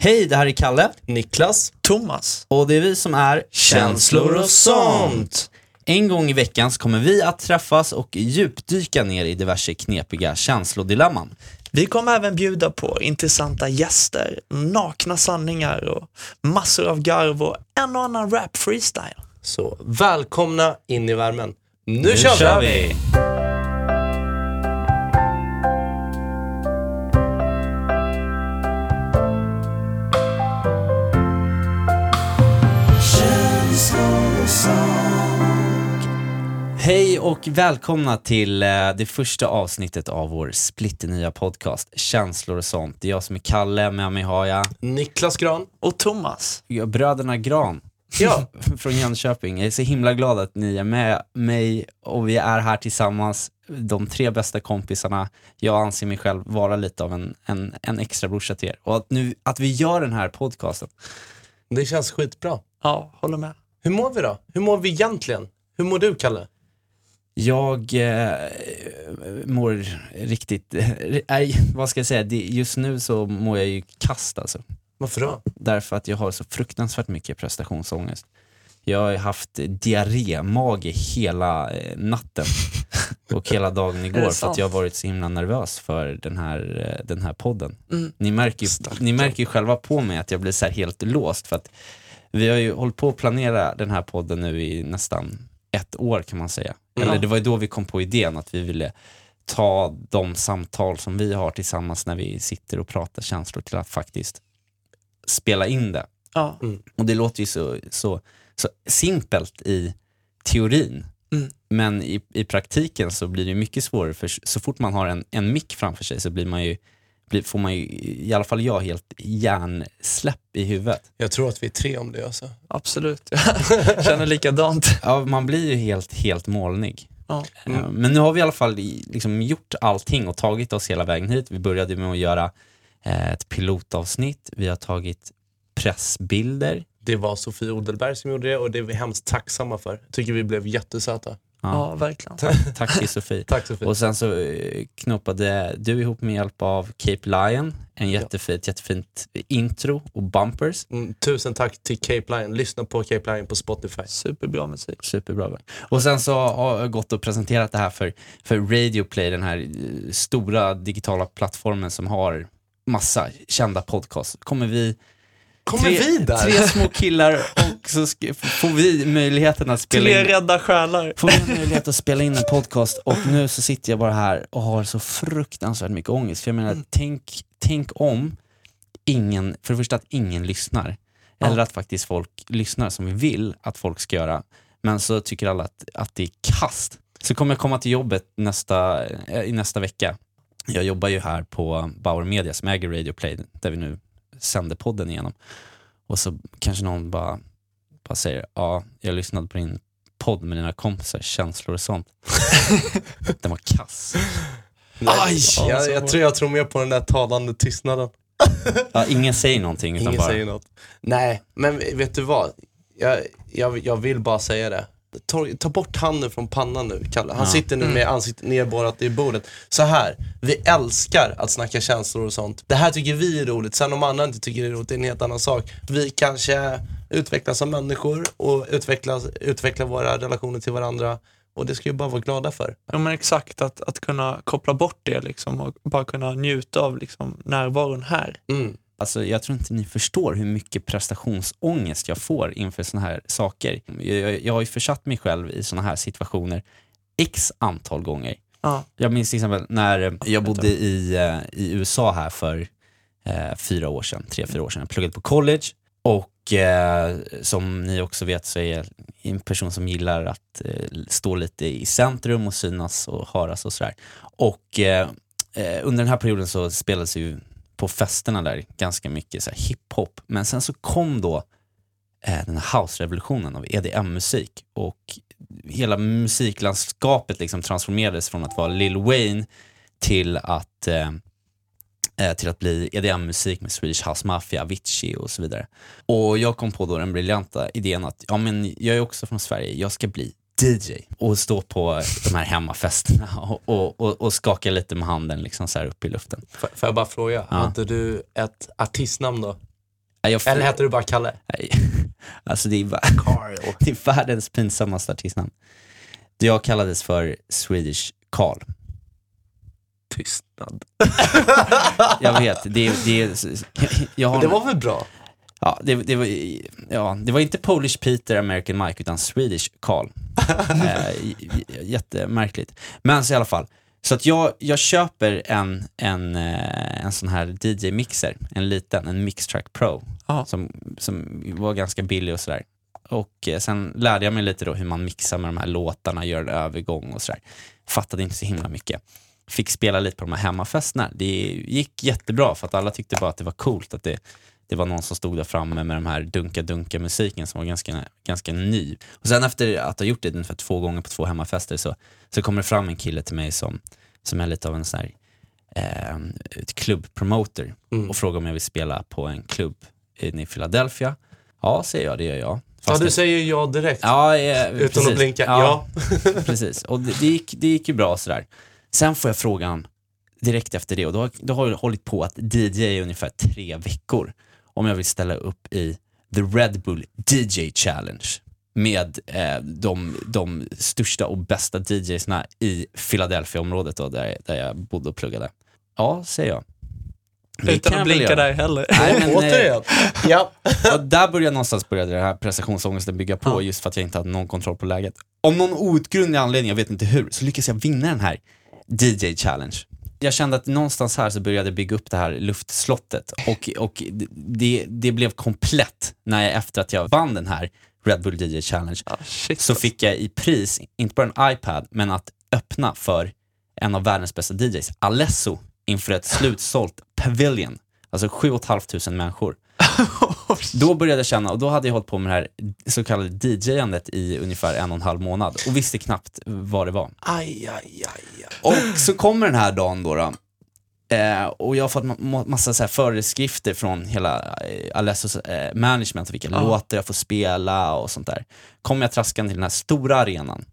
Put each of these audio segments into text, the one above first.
Hej, det här är Kalle Niklas. Thomas. och det är vi som är Känslor och sånt. En gång i veckan så kommer vi att träffas och djupdyka ner i diverse knepiga känslodilemman. Vi kommer även bjuda på intressanta gäster, nakna sanningar och massor av garv och en och annan rap freestyle. Så välkomna in i värmen. Nu, kör, vi! Hej och välkomna till eh, det första avsnittet av vår splitternya podcast Känslor och sånt. Det är jag som är Kalle, med mig har jag Niklas Gran. Och Thomas. bröderna Gran Ja, från Jönköping. Jag är så himla glad att ni är med mig och vi är här tillsammans, de tre bästa kompisarna. Jag anser mig själv vara lite av en, en, en extra brorsa till er. Och att, nu, att vi gör den här podcasten, det känns skitbra. Ja, håller med. Hur mår vi då? Hur mår vi egentligen? Hur mår du, Kalle? Jag eh, mår riktigt, nej, vad ska jag säga, just nu så mår jag ju kast alltså. Varför då? Därför att jag har så fruktansvärt mycket prestationsångest. Jag har haft diarrémage hela eh, natten och hela dagen igår för att jag har varit så himla nervös för den här, eh, den här podden. Mm. Ni märker, ju, ni märker ju själva på mig att jag blir så helt låst för att vi har ju hållit på att planera den här podden nu i nästan ett år kan man säga. Mm. Eller det var ju då vi kom på idén att vi ville ta de samtal som vi har tillsammans när vi sitter och pratar känslor till att faktiskt spela in det. Ja. Och det låter ju så, så, så simpelt i teorin. Mm. Men i, i praktiken så blir det mycket svårare, för så fort man har en, en mick framför sig så blir man ju, blir, får man ju, i alla fall jag, helt hjärnsläpp i huvudet. Jag tror att vi är tre om det alltså. Absolut. Jag känner likadant. Ja, man blir ju helt, helt molnig. Ja. Mm. Men nu har vi i alla fall liksom gjort allting och tagit oss hela vägen hit. Vi började med att göra eh, ett pilotavsnitt, vi har tagit pressbilder. Det var Sofie Odelberg som gjorde det och det är vi hemskt tacksamma för. Tycker vi blev jättesöta. Ja, verkligen. Tack till Sofie. Tack Sofie. Och sen så eh, knoppade du ihop med hjälp av Cape Lion en jättefint, jättefint intro och bumpers. Mm, tusen tack till Cape Lion. Lyssna på Cape Lion på Spotify. Superbra musik. Superbra. Och sen så har jag gått och presenterat det här för, för Radio Play, den här eh, stora digitala plattformen som har massa kända podcasts. Kommer vi, Kommer tre, vi där? tre små killar så får vi möjligheten att spela in rädda själar. Får vi möjlighet att spela in en podcast och nu så sitter jag bara här och har så fruktansvärt mycket ångest. För jag menar, tänk, tänk om ingen, för det första att ingen lyssnar. Eller att faktiskt folk lyssnar som vi vill att folk ska göra. Men så tycker alla att, att det är kast. Så kommer jag komma till jobbet nästa, eh, i nästa vecka. Jag jobbar ju här på Bauer Media som äger Radio Play, där vi nu sänder podden igenom. Och så kanske någon bara, bara säger, ja, jag lyssnade på din podd med dina kompisar, känslor och sånt. Den var kass. Aj! Ja, Jag, så- jag, tror jag tror mer på den där talande tystnaden. Ja, ingen säger någonting utan Ingen bara, säger något. Nej, men vet du vad? Jag, jag, jag vill bara säga det. Ta, ta bort handen från pannan nu, Kalle. Han Ja. sitter nu med ansiktet nerborrat i bordet. Så här, vi älskar att snacka känslor och sånt. Det här tycker vi är roligt. Sen om andra inte tycker det är roligt, det är en helt annan sak. Vi kanske utvecklas som människor och utvecklas, utvecklar våra relationer till varandra. Och det ska vi bara vara glada för. Ja men exakt, att, att kunna koppla bort det liksom och bara kunna njuta av liksom närvaron här. Mm. alltså, jag tror inte ni förstår hur mycket prestationsångest jag får inför såna här saker. Jag, jag har ju försatt mig själv i såna här situationer x antal gånger. Ja. Jag minns till exempel när jag bodde i, eh, i USA här för eh, fyra år sedan, tre, fyra år sedan. Jag pluggade på college och eh, som ni också vet så är jag en person som gillar att eh, stå lite i centrum och synas och höras och sådär. Och eh, eh under den här perioden så spelades ju på festerna där ganska mycket så här hiphop. Men sen så kom då eh, den här house-revolutionen av EDM-musik och hela musiklandskapet liksom transformerades från att vara Lil Wayne till att, eh, till att bli EDM-musik med Swedish House Mafia, Avicii och så vidare. Och jag kom på då den briljanta idén att ja, men jag är också från Sverige, jag ska bli DJ och stå på de här hemmafesterna och, och, och, och skaka lite med handen liksom så här upp i luften. Får får jag bara fråga, Ja. hade du ett artistnamn då? Jag, Eller heter du bara Kalle? nej. Alltså det är, Carl. det är världens pinsammaste artistnamn. Jag kallades för Swedish Carl. Tystnad. Jag vet, det, det, jag har, Det var väl bra? ja, det, det, var, ja, det var inte Polish Peter, American Mike, utan Swedish Carl. eh, jättemärkligt. Men så i alla fall, så att jag, jag köper en, en, eh, en sån här DJ-mixer, en liten, en Mixtrack Pro, som, som var ganska billig och sådär. Och eh, sen lärde jag mig lite då hur man mixar med de här låtarna, gör en övergång och sådär. Fattade inte så himla mycket. Fick spela lite på de här hemmafesterna. Det gick jättebra för att alla tyckte bara att det var coolt att det, det var någon som stod där framme med de här dunka-dunka-musiken som var ganska, ganska ny. Och sen efter att ha gjort det ungefär två gånger på två hemmafester så, så kommer det fram en kille till mig som, som är lite av en sån här eh, klubbpromoter Mm. och frågar om jag vill spela på en klubb i Philadelphia. Ja, säger jag, det gör jag. Ja, Fast du det- säger ja direkt. Ja, eh, Utan precis. att blinka. Ja. precis. Och det, det, gick, det gick ju bra sådär. Sen får jag frågan direkt efter det och då, har- då har jag hållit på att DJ i ungefär tre veckor om jag vill ställa upp i The Red Bull DJ Challenge med eh, de, de största och bästa DJsna i Philadelphia-området då, där, där jag bodde och pluggade. Ja, säger jag. Det Utan kan att blinka där heller. Nej, men, eh, Återigen. Ja. och där började någonstans började den här prestationsångesten bygga på Ja. just för att jag inte hade någon kontroll på läget. Om någon outgrundlig anledning, jag vet inte hur, så lyckades jag vinna den här DJ Challenge. Jag kände att någonstans här så började jag bygga upp det här luftslottet och, och det, det blev komplett när jag efter att jag vann den här Red Bull DJ Challenge shit. så fick jag i pris, inte bara en iPad, men att öppna för en av världens bästa DJs, Alesso, inför ett slutsålt Pavilion. Alltså 7 500 människor. Då började jag känna, och då hade jag hållit på med det här så kallade DJ-andet i ungefär en och en halv månad och visste knappt vad det var. Aj, aj, aj. Och så kommer den här dagen då. då eh, och jag har fått ma- ma- massa så föreskrifter från hela eh, Alessos eh, management, vilka Ja. låtar jag får spela och sånt där. Kommer jag traskande till den här stora arenan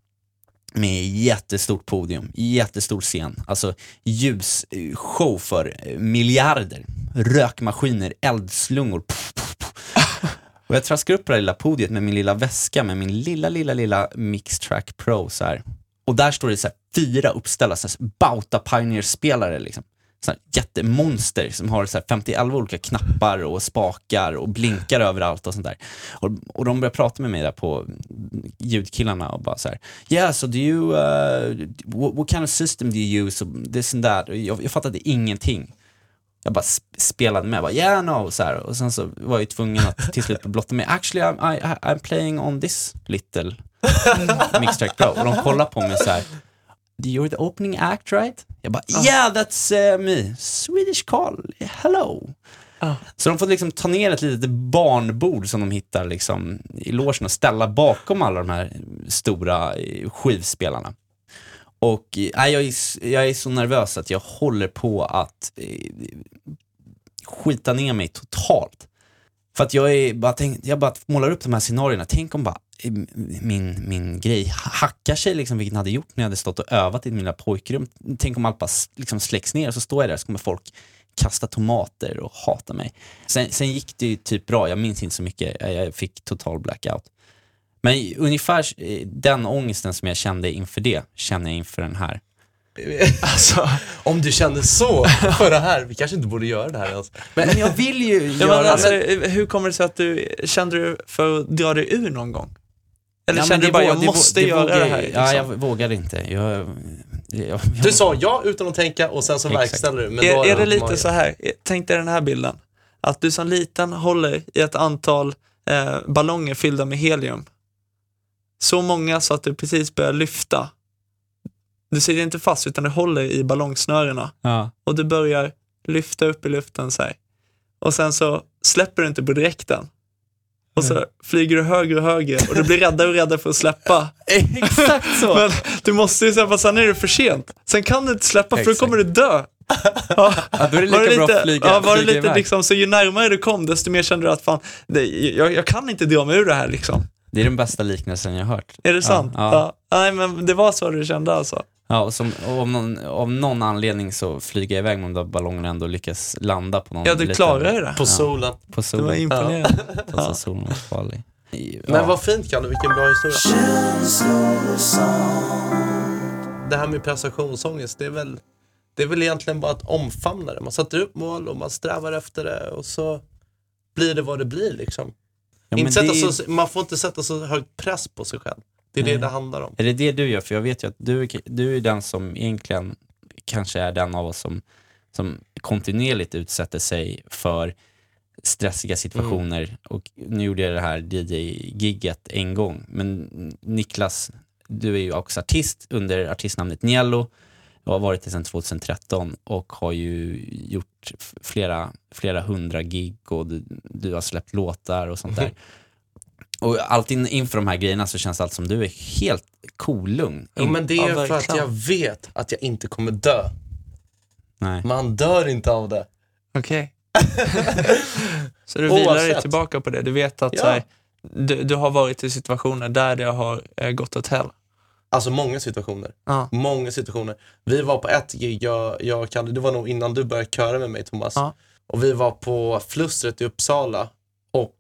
med jättestort podium, jättestor scen, alltså ljusshow eh, för eh, miljarder, rökmaskiner, eldslungor. Puff, puff, puff. Och jag traskar upp på det här lilla podiet med min lilla väska med min lilla, lilla, lilla Mixtrack Pro så här. Och där står det så här, fyra uppställda så här, Bauta Pioneer-spelare liksom. Jättemonster som har så här, 51 olika knappar och spakar och blinkar överallt och sånt där. Och, och de börjar prata med mig där på ljudkillarna och bara så här, yeah so do you, uh, what, what kind of system do you use, this and that. Jag, jag fattade ingenting. Jag bara sp- spelade med, bara yeah no, så här. och sen så var jag tvungen att till slut blotta mig. Actually I'm, I- I'm playing on this little Mixtrack Pro. Och de kollar på mig så här. You're the opening act right? Jag bara, yeah that's uh, me. Swedish Carl, hello. Ja. Så de får liksom ta ner ett litet barnbord som de hittar liksom i logen och ställa bakom alla de här stora eh, skivspelarna. Och eh, nej, jag, är, jag är så nervös att jag håller på att eh, skita ner mig totalt. För att jag, är bara tänk, jag bara målar upp de här scenarierna. Tänk om bara eh, min, min grej hackar sig, liksom, vilket den hade gjort när jag hade stått och övat i min lilla pojkrum. Tänk om allt bara liksom släcks ner och så står jag där så kommer folk kasta tomater och hata mig. Sen, sen gick det ju typ bra, jag minns inte så mycket, jag, fick total blackout. Men ungefär eh, den ångesten som jag kände inför det, känner jag inför den här. Alltså, Om du kände så för det här, vi kanske inte borde göra det här ens. Men Men jag vill ju göra alltså, det. hur kommer det sig att du, kände du för att dra dig ur någon gång? Eller Ja, kände du bara, jag måste det göra det här? Liksom? Ja, jag vågade inte. Jag, jag, jag, du sa ja utan att tänka och sen så Exakt. verkställer du. Men är, är jag det lite så här, tänk dig den här bilden, att du som liten håller i ett antal eh, ballonger fyllda med helium. Så många så att du precis börjar lyfta. Du sitter inte fast utan du håller i ballongsnörena ja. och du börjar lyfta upp i luften så här. Och sen så släpper du inte på direkten. Och så flyger du högre och högre och du blir räddare och räddare för att släppa. Exakt så. Men du måste ju släppa, sen är det för sent. Sen kan du inte släppa för då kommer du dö. Ja. Då är det lika Var det bra lite, att flyga, ja, var det lite liksom, så ju närmare du kom, desto mer kände du att fan, det, jag, jag kan inte dra mig ur det här liksom. Det är den bästa liknelsen jag har hört. Är det sant? Ja, ja. Nej, men det var så du kände alltså. Ja, och som, och om någon, av någon anledning så flyger jag iväg med de där ballongerna ändå lyckas landa på någon Ja, du klarar ju det. På solen. På Det var solen. imponerande. Alltså solen var farlig. Men vad fint Kalle, vilken bra historia. Det här med prestationsångest, det är väl, det är väl egentligen bara att omfamna det. Man sätter upp mål och man strävar efter det och så blir det vad det blir liksom. Ja, inte sätta är- så, man får inte sätta så hög press på sig själv. Det är det Nej. det handlar om. Är det det du gör? För jag vet ju att du, du är den som egentligen kanske är den av oss som, som kontinuerligt utsätter sig för stressiga situationer. Och nu gjorde jag det här DJ-gigget en gång. Men Niklas, du är ju också artist under artistnamnet Niello och har varit det sedan 2013 och har ju gjort flera, flera hundra gig och du, du har släppt låtar och sånt där. Och alltid in- inför de här grejerna så känns allt som du är helt kolugn. Jo, men det är för att jag vet att jag inte kommer dö. Nej. Man dör inte av det. Okej. så du vilar dig tillbaka på det. Du vet att Ja. så här, du, du har varit i situationer där det har eh, gått åt hell. Alltså många situationer. Ja. Många situationer. Vi var på ett gig, jag, jag Kalle, det var nog innan du började köra med mig Thomas. Ja. Och vi var på Flustret i Uppsala och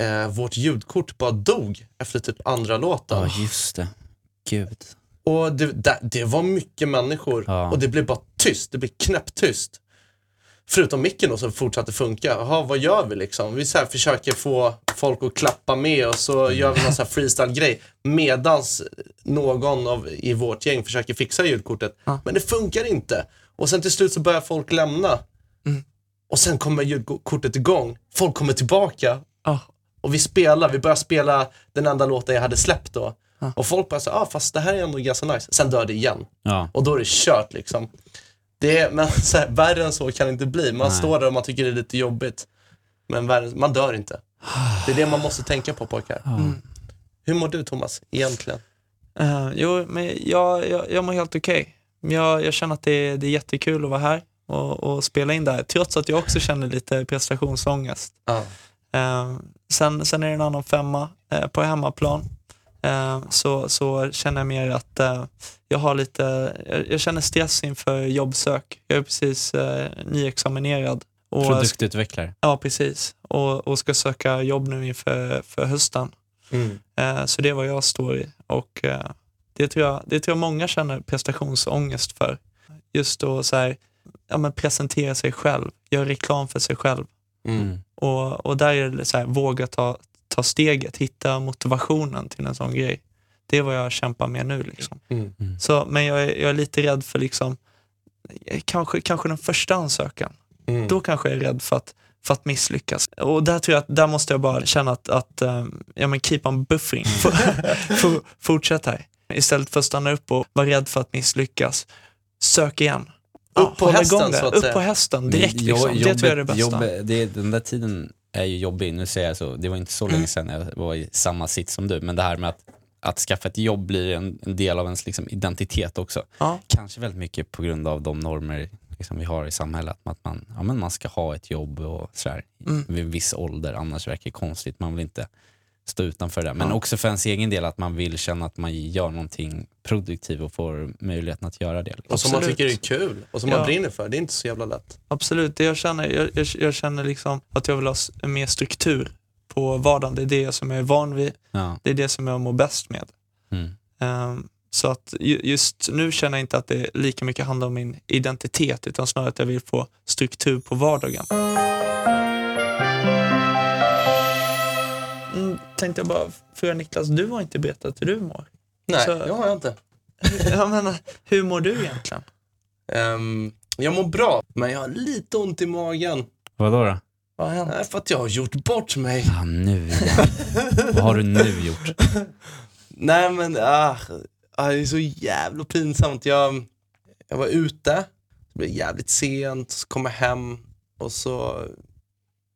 eh, vårt ljudkort bara dog efter typ andra låten. Ja, just det. Gud. Och det, det, det var mycket människor Ja. och det blev bara tyst, det blev knäpptyst. Förutom micken då som fortsatte funka. Jaha, vad gör vi liksom? Vi så här försöker få folk att klappa med och så gör vi någon så här freestyle-grej. Medans någon av, i vårt gäng försöker fixa ljudkortet. Ja. Men det funkar inte. Och sen till slut så börjar folk lämna. Mm. Och sen kommer ljudkortet igång. Folk kommer tillbaka Ah, och vi spelar, vi börjar spela den enda låten jag hade släppt då. Ja. Och folk bara så, ah fast det här är ändå ganska nice. Sen dör det igen. Ja. Och då är det kört liksom. Det är, men så här, värre än så kan det inte bli. Man Nej. står där och man tycker det är lite jobbigt. Men värre, man dör inte. Det är det man måste tänka på pojkar. Mm. Hur mår du Thomas, egentligen? Eh, jo, men jag, jag, jag mår helt okej. Jag, jag känner att det är, det är jättekul att vara här och, och spela in det här, trots att jag också känner lite prestationsångest. Ja. Eh, sen, sen är det en annan femma eh, på hemmaplan. Eh, så, så känner jag mer att eh, jag har lite, jag, jag känner stress inför jobbsök. Jag är precis eh, nyexaminerad. Och, Produktutvecklare. Ja, precis. Och, och ska söka jobb nu inför för hösten. Mm. Eh, så det är vad jag står i. Och eh, det, tror jag, det tror jag många känner prestationsångest för. Just då så här, ja, men presentera sig själv, göra reklam för sig själv. Mm. Mm. Och, och där är det så här, våga ta, ta steget, hitta motivationen till en sån grej. Det är vad jag kämpar med nu. Liksom. Mm. Så, men jag är, jag är lite rädd för liksom, kanske, kanske den första ansökan. Mm. Då kanske jag är rädd för att, för att misslyckas. Och där tror jag att där måste jag bara känna att, att um, ja, men keep on buffering. For, fortsätt här. Istället för att stanna upp och vara rädd för att misslyckas. Sök igen. Upp på hästen, så att Upp säga. på hästen direkt. Liksom. jo- det tror jag är det bästa. jobbet- det, den där tiden är ju jobbig. Nu säger jag så, det var inte så Mm. länge sedan jag var i samma sitt som du. Men det här med att, att skaffa ett jobb blir en, en del av ens liksom, identitet också. Ja. Kanske väldigt mycket på grund av de normer liksom, vi har i samhället. Att man, ja, men man ska ha ett jobb och sådär, Mm. vid en viss ålder. Annars verkar det konstigt. Man vill inte stå utanför det. Men Ja. också för ens egen del att man vill känna att man gör någonting produktivt och får möjligheten att göra det. Liksom. Och som man Absolut. tycker är kul och som Ja. man brinner för. Det är inte så jävla lätt. Absolut, jag känner, jag, jag, jag känner liksom att jag vill ha mer struktur på vardagen. Det är det som jag är van vid. Ja. Det är det som jag mår bäst med. Mm. Ehm, så att ju- just nu känner jag inte att det lika mycket handlar om min identitet utan snarare att jag vill få struktur på vardagen. Tänkte jag bara fråga Niklas, du har inte berättat hur du mår. Nej, Så- det har jag inte. Jag menar, hur mår du egentligen? Ehm, jag mår bra, men jag har lite ont i magen. Vadå då? Vad har hänt? Nej, för att jag har gjort bort mig. Ja, nu igen. Vad har du nu gjort? Nej men, ah, ah, det är så jävla pinsamt. Jag, jag var ute, det blev jävligt sent, så kom jag hem och så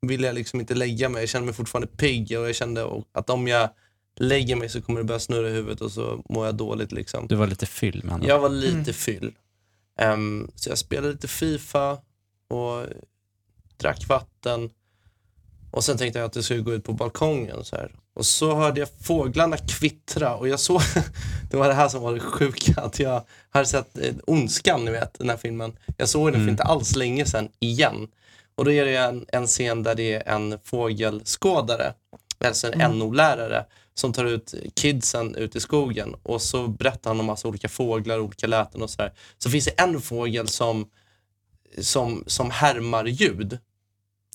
ville jag liksom inte lägga mig. Jag kände mig fortfarande pigg och jag kände att om jag lägger mig så kommer det börja snurra i huvudet och så mår jag dåligt liksom. Du var lite fylld med andra Jag var lite Mm. fyll. Ehm, så jag spelade lite FIFA och drack vatten. Och sen tänkte jag att jag skulle gå ut på balkongen så här, Och så hörde jag fåglarna kvittra och jag såg, det var det här som var det sjuka, att jag hade sett eh, Ondskan, ni vet, den här filmen. Jag såg den för inte alls länge sedan, igen. Och då är det en, en scen där det är en fågelskådare, alltså en NO-lärare, som tar ut kidsen ut i skogen och så berättar han om massa olika fåglar, olika läten och sådär. Så finns det en fågel som, som, som härmar ljud.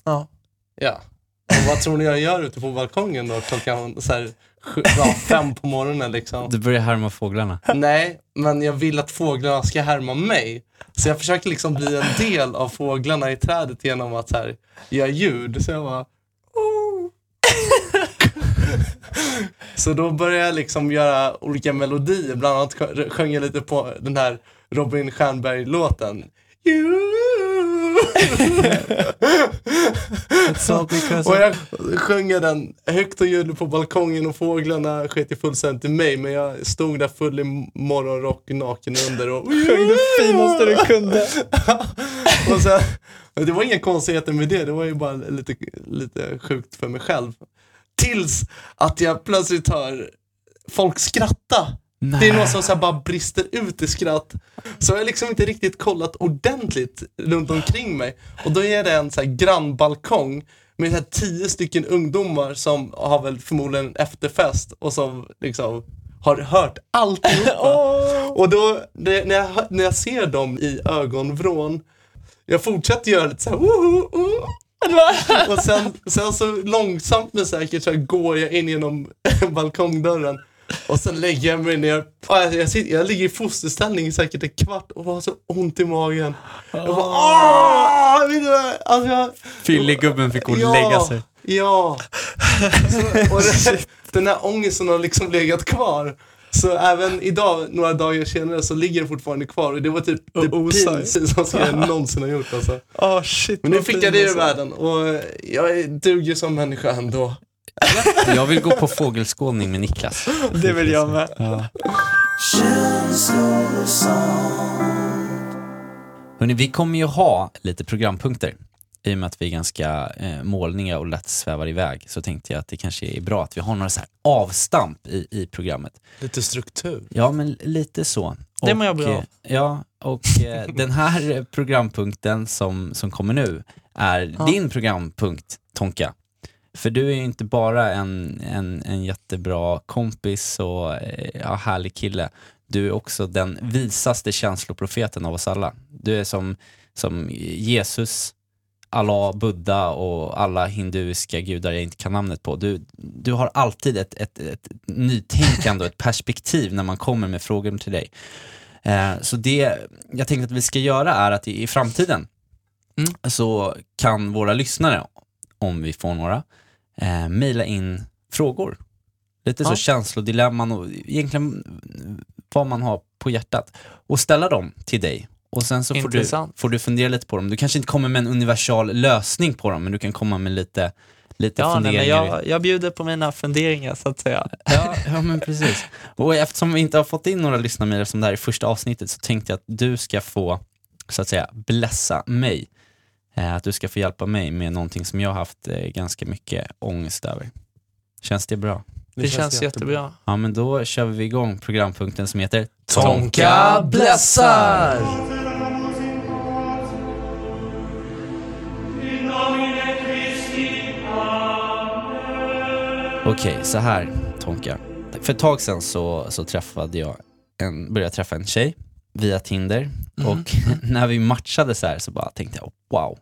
Ja. Ja. Och vad tror ni jag gör ute på balkongen då klockan så här, sju, ja, fem på morgonen liksom? Du börjar härma fåglarna. Nej, men jag vill att fåglarna ska härma mig. Så jag försöker liksom bli en del av fåglarna i trädet genom att här, göra ljud. Så jag bara... "Oh." Så då började jag liksom göra olika melodier. Bland annat sjö- sjöng jag lite på den här Robin Stjernberg-låten. och jag sjöng den högt och ljudligt på balkongen och fåglarna sket ju fullständigt i mig. Men jag stod där full i morgonrock, naken under och Sjöng det finaste du kunde. och sen, det var inga konstigheter med det, det var ju bara lite, lite sjukt för mig själv. Tills att jag plötsligt hör folk skratta. Det är någon som så här bara brister ut i skratt. Så jag har liksom inte riktigt kollat ordentligt runt omkring mig. Och då är det en så här grannbalkong med så här tio stycken ungdomar som har väl förmodligen en efterfest och som liksom har hört alltihopa. Och då, det, när, jag, när jag ser dem i ögonvrån, jag fortsätter göra lite såhär woho, woho. Och sen, sen så långsamt men säkert så här går jag in genom balkongdörren och sen lägger jag mig ner. Ja, Jag, sitter, jag ligger i fosterställning i säkert en kvart och har så ont i magen. Jag bara åh! Du vad? Alltså jag, Fyllegubben fick gå och lägga sig. Ja. Så, och det, den här ångesten har liksom legat kvar. Så även idag, några dagar senare, så ligger den fortfarande kvar. Och det var typ det pinsammaste jag någonsin har gjort alltså. Oh, shit, Men nu fick jag det ur världen och jag duger som människa ändå. Jag vill gå på fågelskådning med Niklas. Det vill jag med. Ja. Hörrni, vi kommer ju ha lite programpunkter. I och med att vi är ganska eh, målningar och lätt svävar iväg så tänkte jag att det kanske är bra att vi har några så här avstamp i, i programmet. Lite struktur. Ja, men lite så. Det mår jag bra eh, av. Ja, och eh, den här programpunkten som, som kommer nu är din programpunkt, Tonka. För du är ju inte bara en, en, en jättebra kompis och eh, ja, härlig kille. Du är också den visaste känsloprofeten av oss alla. Du är som, som Jesus, Allah, Buddha och alla hinduiska gudar jag inte kan namnet på. Du, du har alltid ett, ett, ett nytänkande och ett perspektiv när man kommer med frågor till dig. Eh, så det jag tänkte att vi ska göra är att i, i framtiden Mm. så kan våra lyssnare, om vi får några, eh, mejla in frågor. Lite så Ja. känslodilemman och egentligen vad man har på hjärtat. Och ställa dem till dig. Och sen så får du, får du fundera lite på dem. Du kanske inte kommer med en universal lösning på dem, men du kan komma med lite, lite Ja, nej, funderingar. men jag, jag bjuder på mina funderingar så att säga. Ja, ja men precis. Och eftersom vi inte har fått in några lyssnarmejl som det här är första avsnittet så tänkte jag att du ska få, så att säga, blessa mig. Eh, att du ska få hjälpa mig med någonting som jag har haft eh, ganska mycket ångest över. Känns det bra? Det, känns jättebra. Ja men då kör vi igång programpunkten som heter Tonka blessar! Okej, så här Tonka. För ett tag sedan så, så träffade jag en, började jag träffa en tjej via Tinder och när vi matchade så här så bara tänkte jag wow,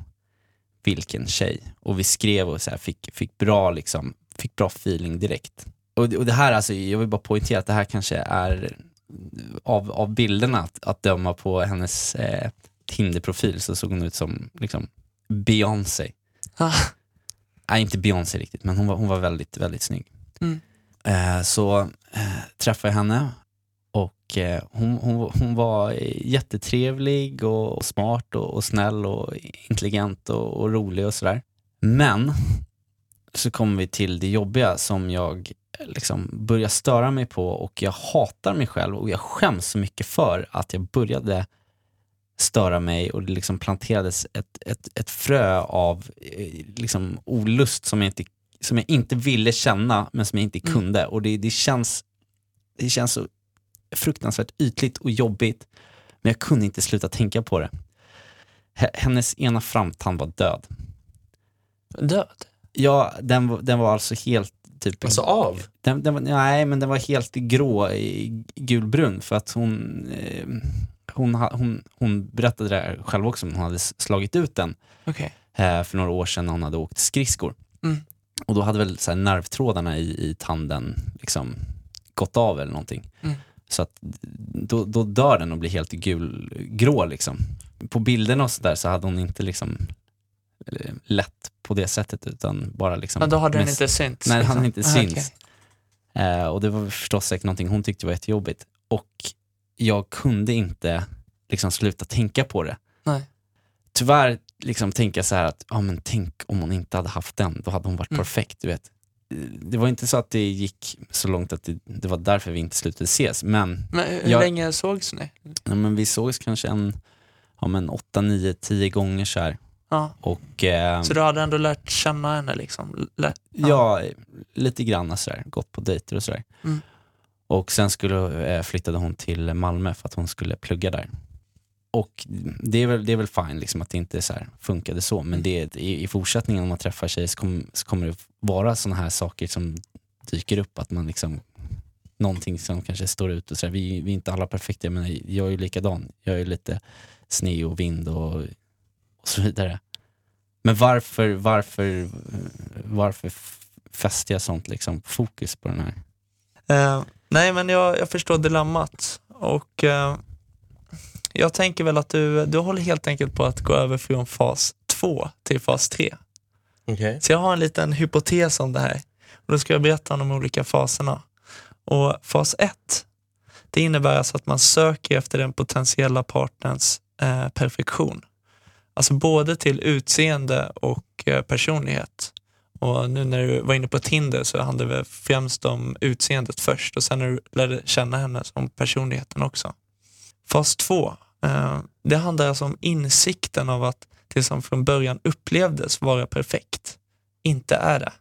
vilken tjej. Och vi skrev och så här, fick, fick, bra, liksom, fick bra feeling direkt. Och, och det här, alltså, jag vill bara poängtera att det här kanske är av, av bilderna att, att döma på hennes eh, Tinder-profil så såg hon ut som liksom, Beyoncé. Ah. Nej, inte Beyoncé riktigt, men hon var, hon var väldigt, väldigt snygg. Mm. Eh, så eh, träffade jag henne och eh, hon, hon, hon var jättetrevlig och, och smart och, och snäll och intelligent och, och rolig och sådär. Men så kommer vi till det jobbiga som jag eh, liksom börjar störa mig på och jag hatar mig själv och jag skäms så mycket för att jag började störa mig och det liksom planterades ett, ett, ett frö av eh, liksom olust som jag inte som jag inte ville känna men som jag inte Mm. kunde. Och det, det, känns, det känns så fruktansvärt ytligt och jobbigt. Men jag kunde inte sluta tänka på det. Hennes ena framtand var död. Död? Ja, den, den var alltså helt typ... Alltså av? Den, den var, nej, men den var helt grå, i gulbrun för att hon, eh, hon, hon, hon berättade det här själv också, men hon hade slagit ut den Okej. eh, för några år sedan när hon hade åkt skridskor. Mm. Och då hade väl så här, nervtrådarna i, i tanden liksom gått av eller någonting. Mm. Så att då, då dör den och blir helt gulgrå liksom. På bilderna och sådär så hade hon inte liksom eh, lätt på det sättet utan bara liksom Men då hade den inte synts? Nej, liksom. han inte Ah, syns. okej. Eh, och det var förstås säkert någonting hon tyckte var jättejobbigt. Och jag kunde inte liksom sluta tänka på det. Nej. Tyvärr liksom tänka så här att, ja men tänk om hon inte hade haft den, då hade hon varit Mm. perfekt, du vet. Det var inte så att det gick så långt att det, det var därför vi inte slutade ses, men, Men hur Jag- länge sågs ni? ja, men vi sågs kanske en, ja men åtta, nio, tio gånger så här. Ja. Och eh, Så du hade ändå lärt känna henne liksom? Lä- Ja, lite grann sådär, gått på dejter och sådär. Mm. Och sen skulle, eh, flyttade hon till Malmö för att hon skulle plugga där. Och det är väl, det är väl fine liksom att det inte så här funkade så, men det, i, i fortsättningen om man träffar sig så, kom, så kommer det vara sådana här saker som dyker upp, att man liksom någonting som kanske står ut och sådär. Vi, vi är inte alla perfekta, men jag är ju likadan. Jag är lite sne och vind och, och så vidare. Men varför, varför, varför fäster jag sånt liksom fokus på den här? Uh, nej, men jag, jag förstår dilemmat. Och uh, jag tänker väl att du, du håller helt enkelt på att gå över från fas 2 till fas 3. Okej. Så jag har en liten hypotes om det här. Och då ska jag berätta om de olika faserna. Och fas 1, det innebär alltså att man söker efter den potentiella partners eh, perfektion. Alltså både till utseende och eh, personlighet. Och nu när du var inne på Tinder så handlar det främst om utseendet först och sen när du lärde känna henne som personligheten också. Fas 2, eh, Eh, det handlar alltså om insikten av att det som från början upplevdes vara perfekt inte är det.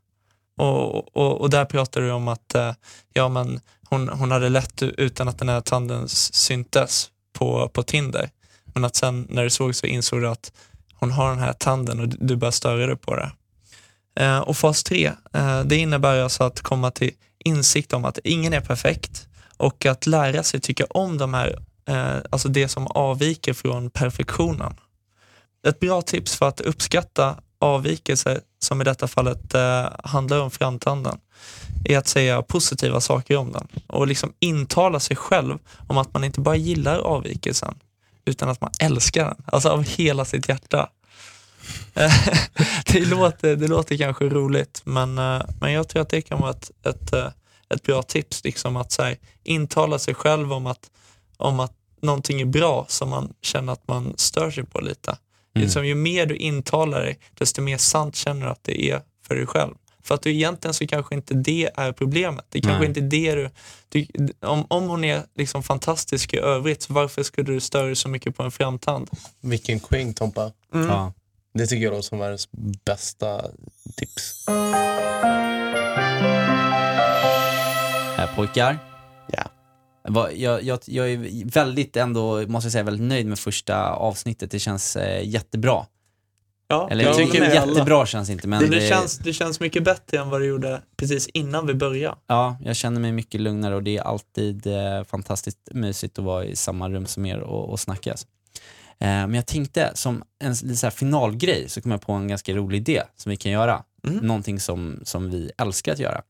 Och, och, och där pratar du om att eh, ja, men hon, hon hade lätt utan att den här tanden syntes på, på Tinder. Men att sen när du såg så insåg du att hon har den här tanden och du, du börjar störa dig på det. Eh, och fas 3, eh, det innebär alltså att komma till insikt om att ingen är perfekt och att lära sig tycka om de här, eh, alltså det som avviker från perfektionen. Ett bra tips för att uppskatta avvikelser, som i detta fallet eh, handlar om framtanden, är att säga positiva saker om den och liksom intala sig själv om att man inte bara gillar avvikelsen utan att man älskar den, alltså av hela sitt hjärta. Eh, det, låter, det låter kanske roligt men, eh, men jag tror att det kan vara ett, ett, eh, ett bra tips, liksom att så här, intala sig själv om att, om att någonting är bra som man känner att man stör sig på lite. Mm. Liksom, ju mer du intalar dig, desto mer sant känner du att det är för dig själv. För att du egentligen så kanske inte det är problemet. Det kanske Nej. inte är det du, du om, om hon är liksom fantastisk i övrigt, så varför skulle du störa dig så mycket på en framtand? Vilken queen Tompa. Ja. Det tycker jag låter som världens bästa tips. Eh, pojkar, Ja. Jag, jag, jag är väldigt ändå, måste jag säga, väldigt nöjd med första avsnittet. Det känns eh, jättebra. Ja, Eller jag tycker med alla. jättebra känns inte men det, det, det, känns, det känns mycket bättre än vad det gjorde precis innan vi började. ja, jag känner mig mycket lugnare och det är alltid eh, fantastiskt mysigt att vara i samma rum som er och, och snackas. Eh, men jag tänkte som en så finalgrej så kom jag på en ganska rolig idé som vi kan göra. Mm. Någonting som, som vi älskar att göra.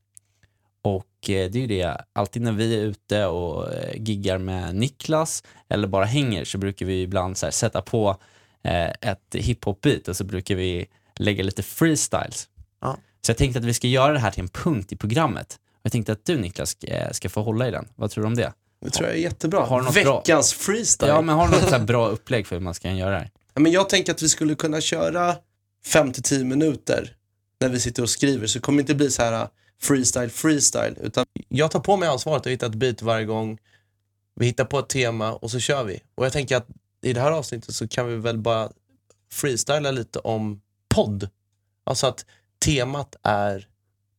Eh, det är ju det, alltid när vi är ute och eh, giggar med Niklas eller bara hänger så brukar vi ibland sätta på eh, ett hiphop-beat och så brukar vi lägga lite freestyles. Ja. Så jag tänkte att vi ska göra det här till en punkt i programmet. Jag tänkte att du Niklas ska, få hålla i den. Vad tror du om det? Det tror jag är jättebra. Har något bra? Veckans freestyle. Ja, men har du något så bra upplägg för hur man ska göra det här? Ja, men jag tänker att vi skulle kunna köra 5-10 minuter när vi sitter och skriver så det kommer inte bli så här freestyle freestyle utan jag tar på mig ansvaret att hitta ett beat varje gång. Vi hittar på ett tema och så kör vi. Och jag tänker att i det här avsnittet så kan vi väl bara freestyla lite om podd. Alltså att temat är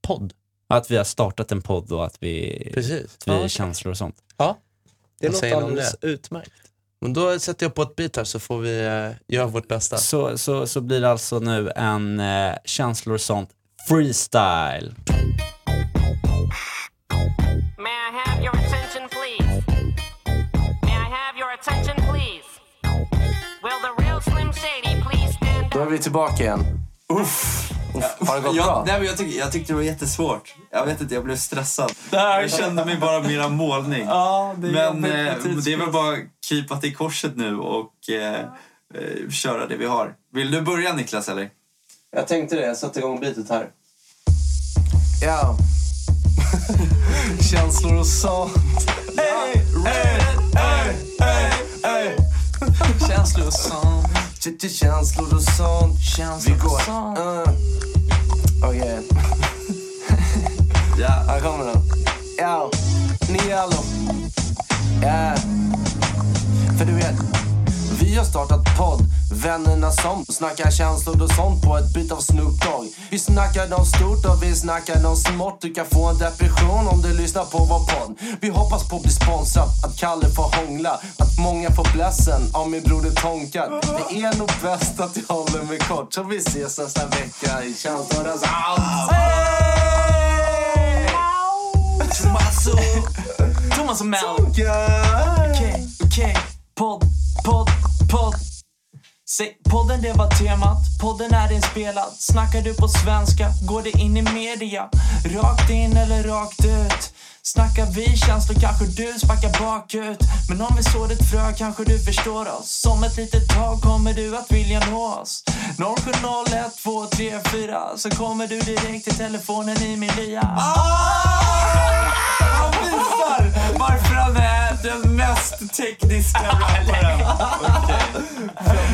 podd. Att vi har startat en podd och att vi, Precis. att vi Ja, känslor och sånt. Ja. Det Vad låter alldeles utmärkt. Men då sätter jag på ett beat här så får vi eh, göra vårt bästa. Så, så, så blir det alltså nu en eh, känslor och sånt freestyle. Då är vi tillbaka igen. Uff. Har det gått jag, bra? nej, men jag, tyck, jag tyckte det var jättesvårt. Jag vet inte, jag blev stressad. Jag kände mig bara mera målning. Ja, det är men eh, det är väl bara krypa till korset nu och eh, eh, köra det vi har. Vill du börja Niklas eller? Jag tänkte det, jag satte igång beatet här. Ja. Känslor och sånt. Hey, hey, hey, hey, hey. Känslor och sånt. Ch- Känslor och sånt. Känslor Vi går. och sånt. Uh. Okej, Ja. här kommer den. Ja, ni är allo. Ja. För du vet, vi har startat podd. Vännerna som snackar känslor och sånt på ett bit av Snoop Dogg. Vi snackar om stort och vi snackar om smått. Du kan få en depression om du lyssnar på vår podd. Vi hoppas på att bli sponsrad, att Kalle får hångla. Att många får blessen av min broder Tonka. Det är nog bäst att jag håller mig kort. Så vi ses nästa vecka i känslor och sånt. Tomaso. Thomas och Mel. Okej, okej. Podd. Säg, podden det var temat, podden är inspelad. Snackar du på svenska, går det in i media? Rakt in eller rakt ut? Snackar vi känslor kanske du sparkar bakut. Men om vi sår ett frö kanske du förstår oss. Som ett litet tag kommer du att vilja nå oss. 0701 234 så kommer du direkt till telefonen i min lya. Han ah! visar varför han är den mest tekniska rapparen.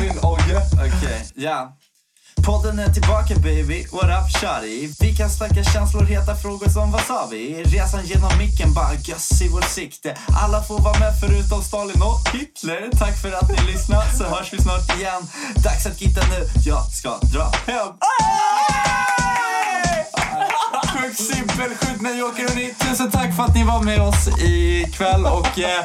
Min Ogge. Okej, ja. Podden är tillbaka baby, what up shawty? Vi kan snacka känslor, heta frågor som vad sa vi? Resan genom micken, bara göss i vårt sikte Alla får vara med förutom Stalin och Hitler Tack för att ni lyssnade, så hörs vi snart igen Dags att gitta nu, jag ska dra hem Sjukt simpel, sjukt medioker hörni. Tusen tack för att ni var med oss ikväll och eh,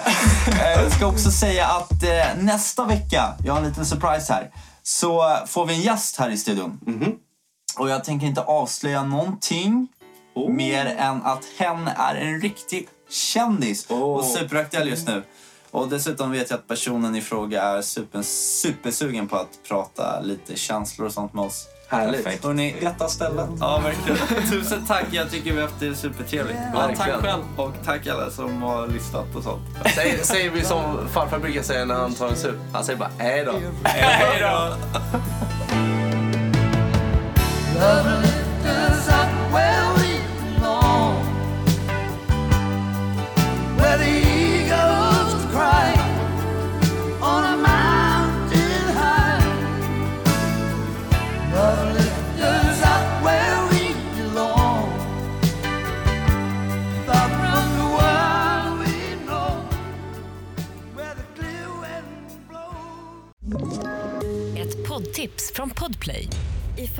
eh, jag ska också säga att eh, nästa vecka, jag har en liten surprise här, så får vi en gäst här i studion. Och jag tänker inte avslöja någonting mer än att hen är en riktig kändis och superaktuell just nu. Och dessutom vet jag att personen i fråga är super, supersugen på att prata lite känslor och sånt med oss. Härligt. Perfekt. Hörrni, rätta stället. Ja, verkligen. Tusen tack. Jag tycker vi har haft det supertrevligt. Ja, tack själv. Och tack alla som har lyssnat och sånt. Säger, säger vi som farfar brukar säga när han tar en sup. Han säger bara hej då. Hej då!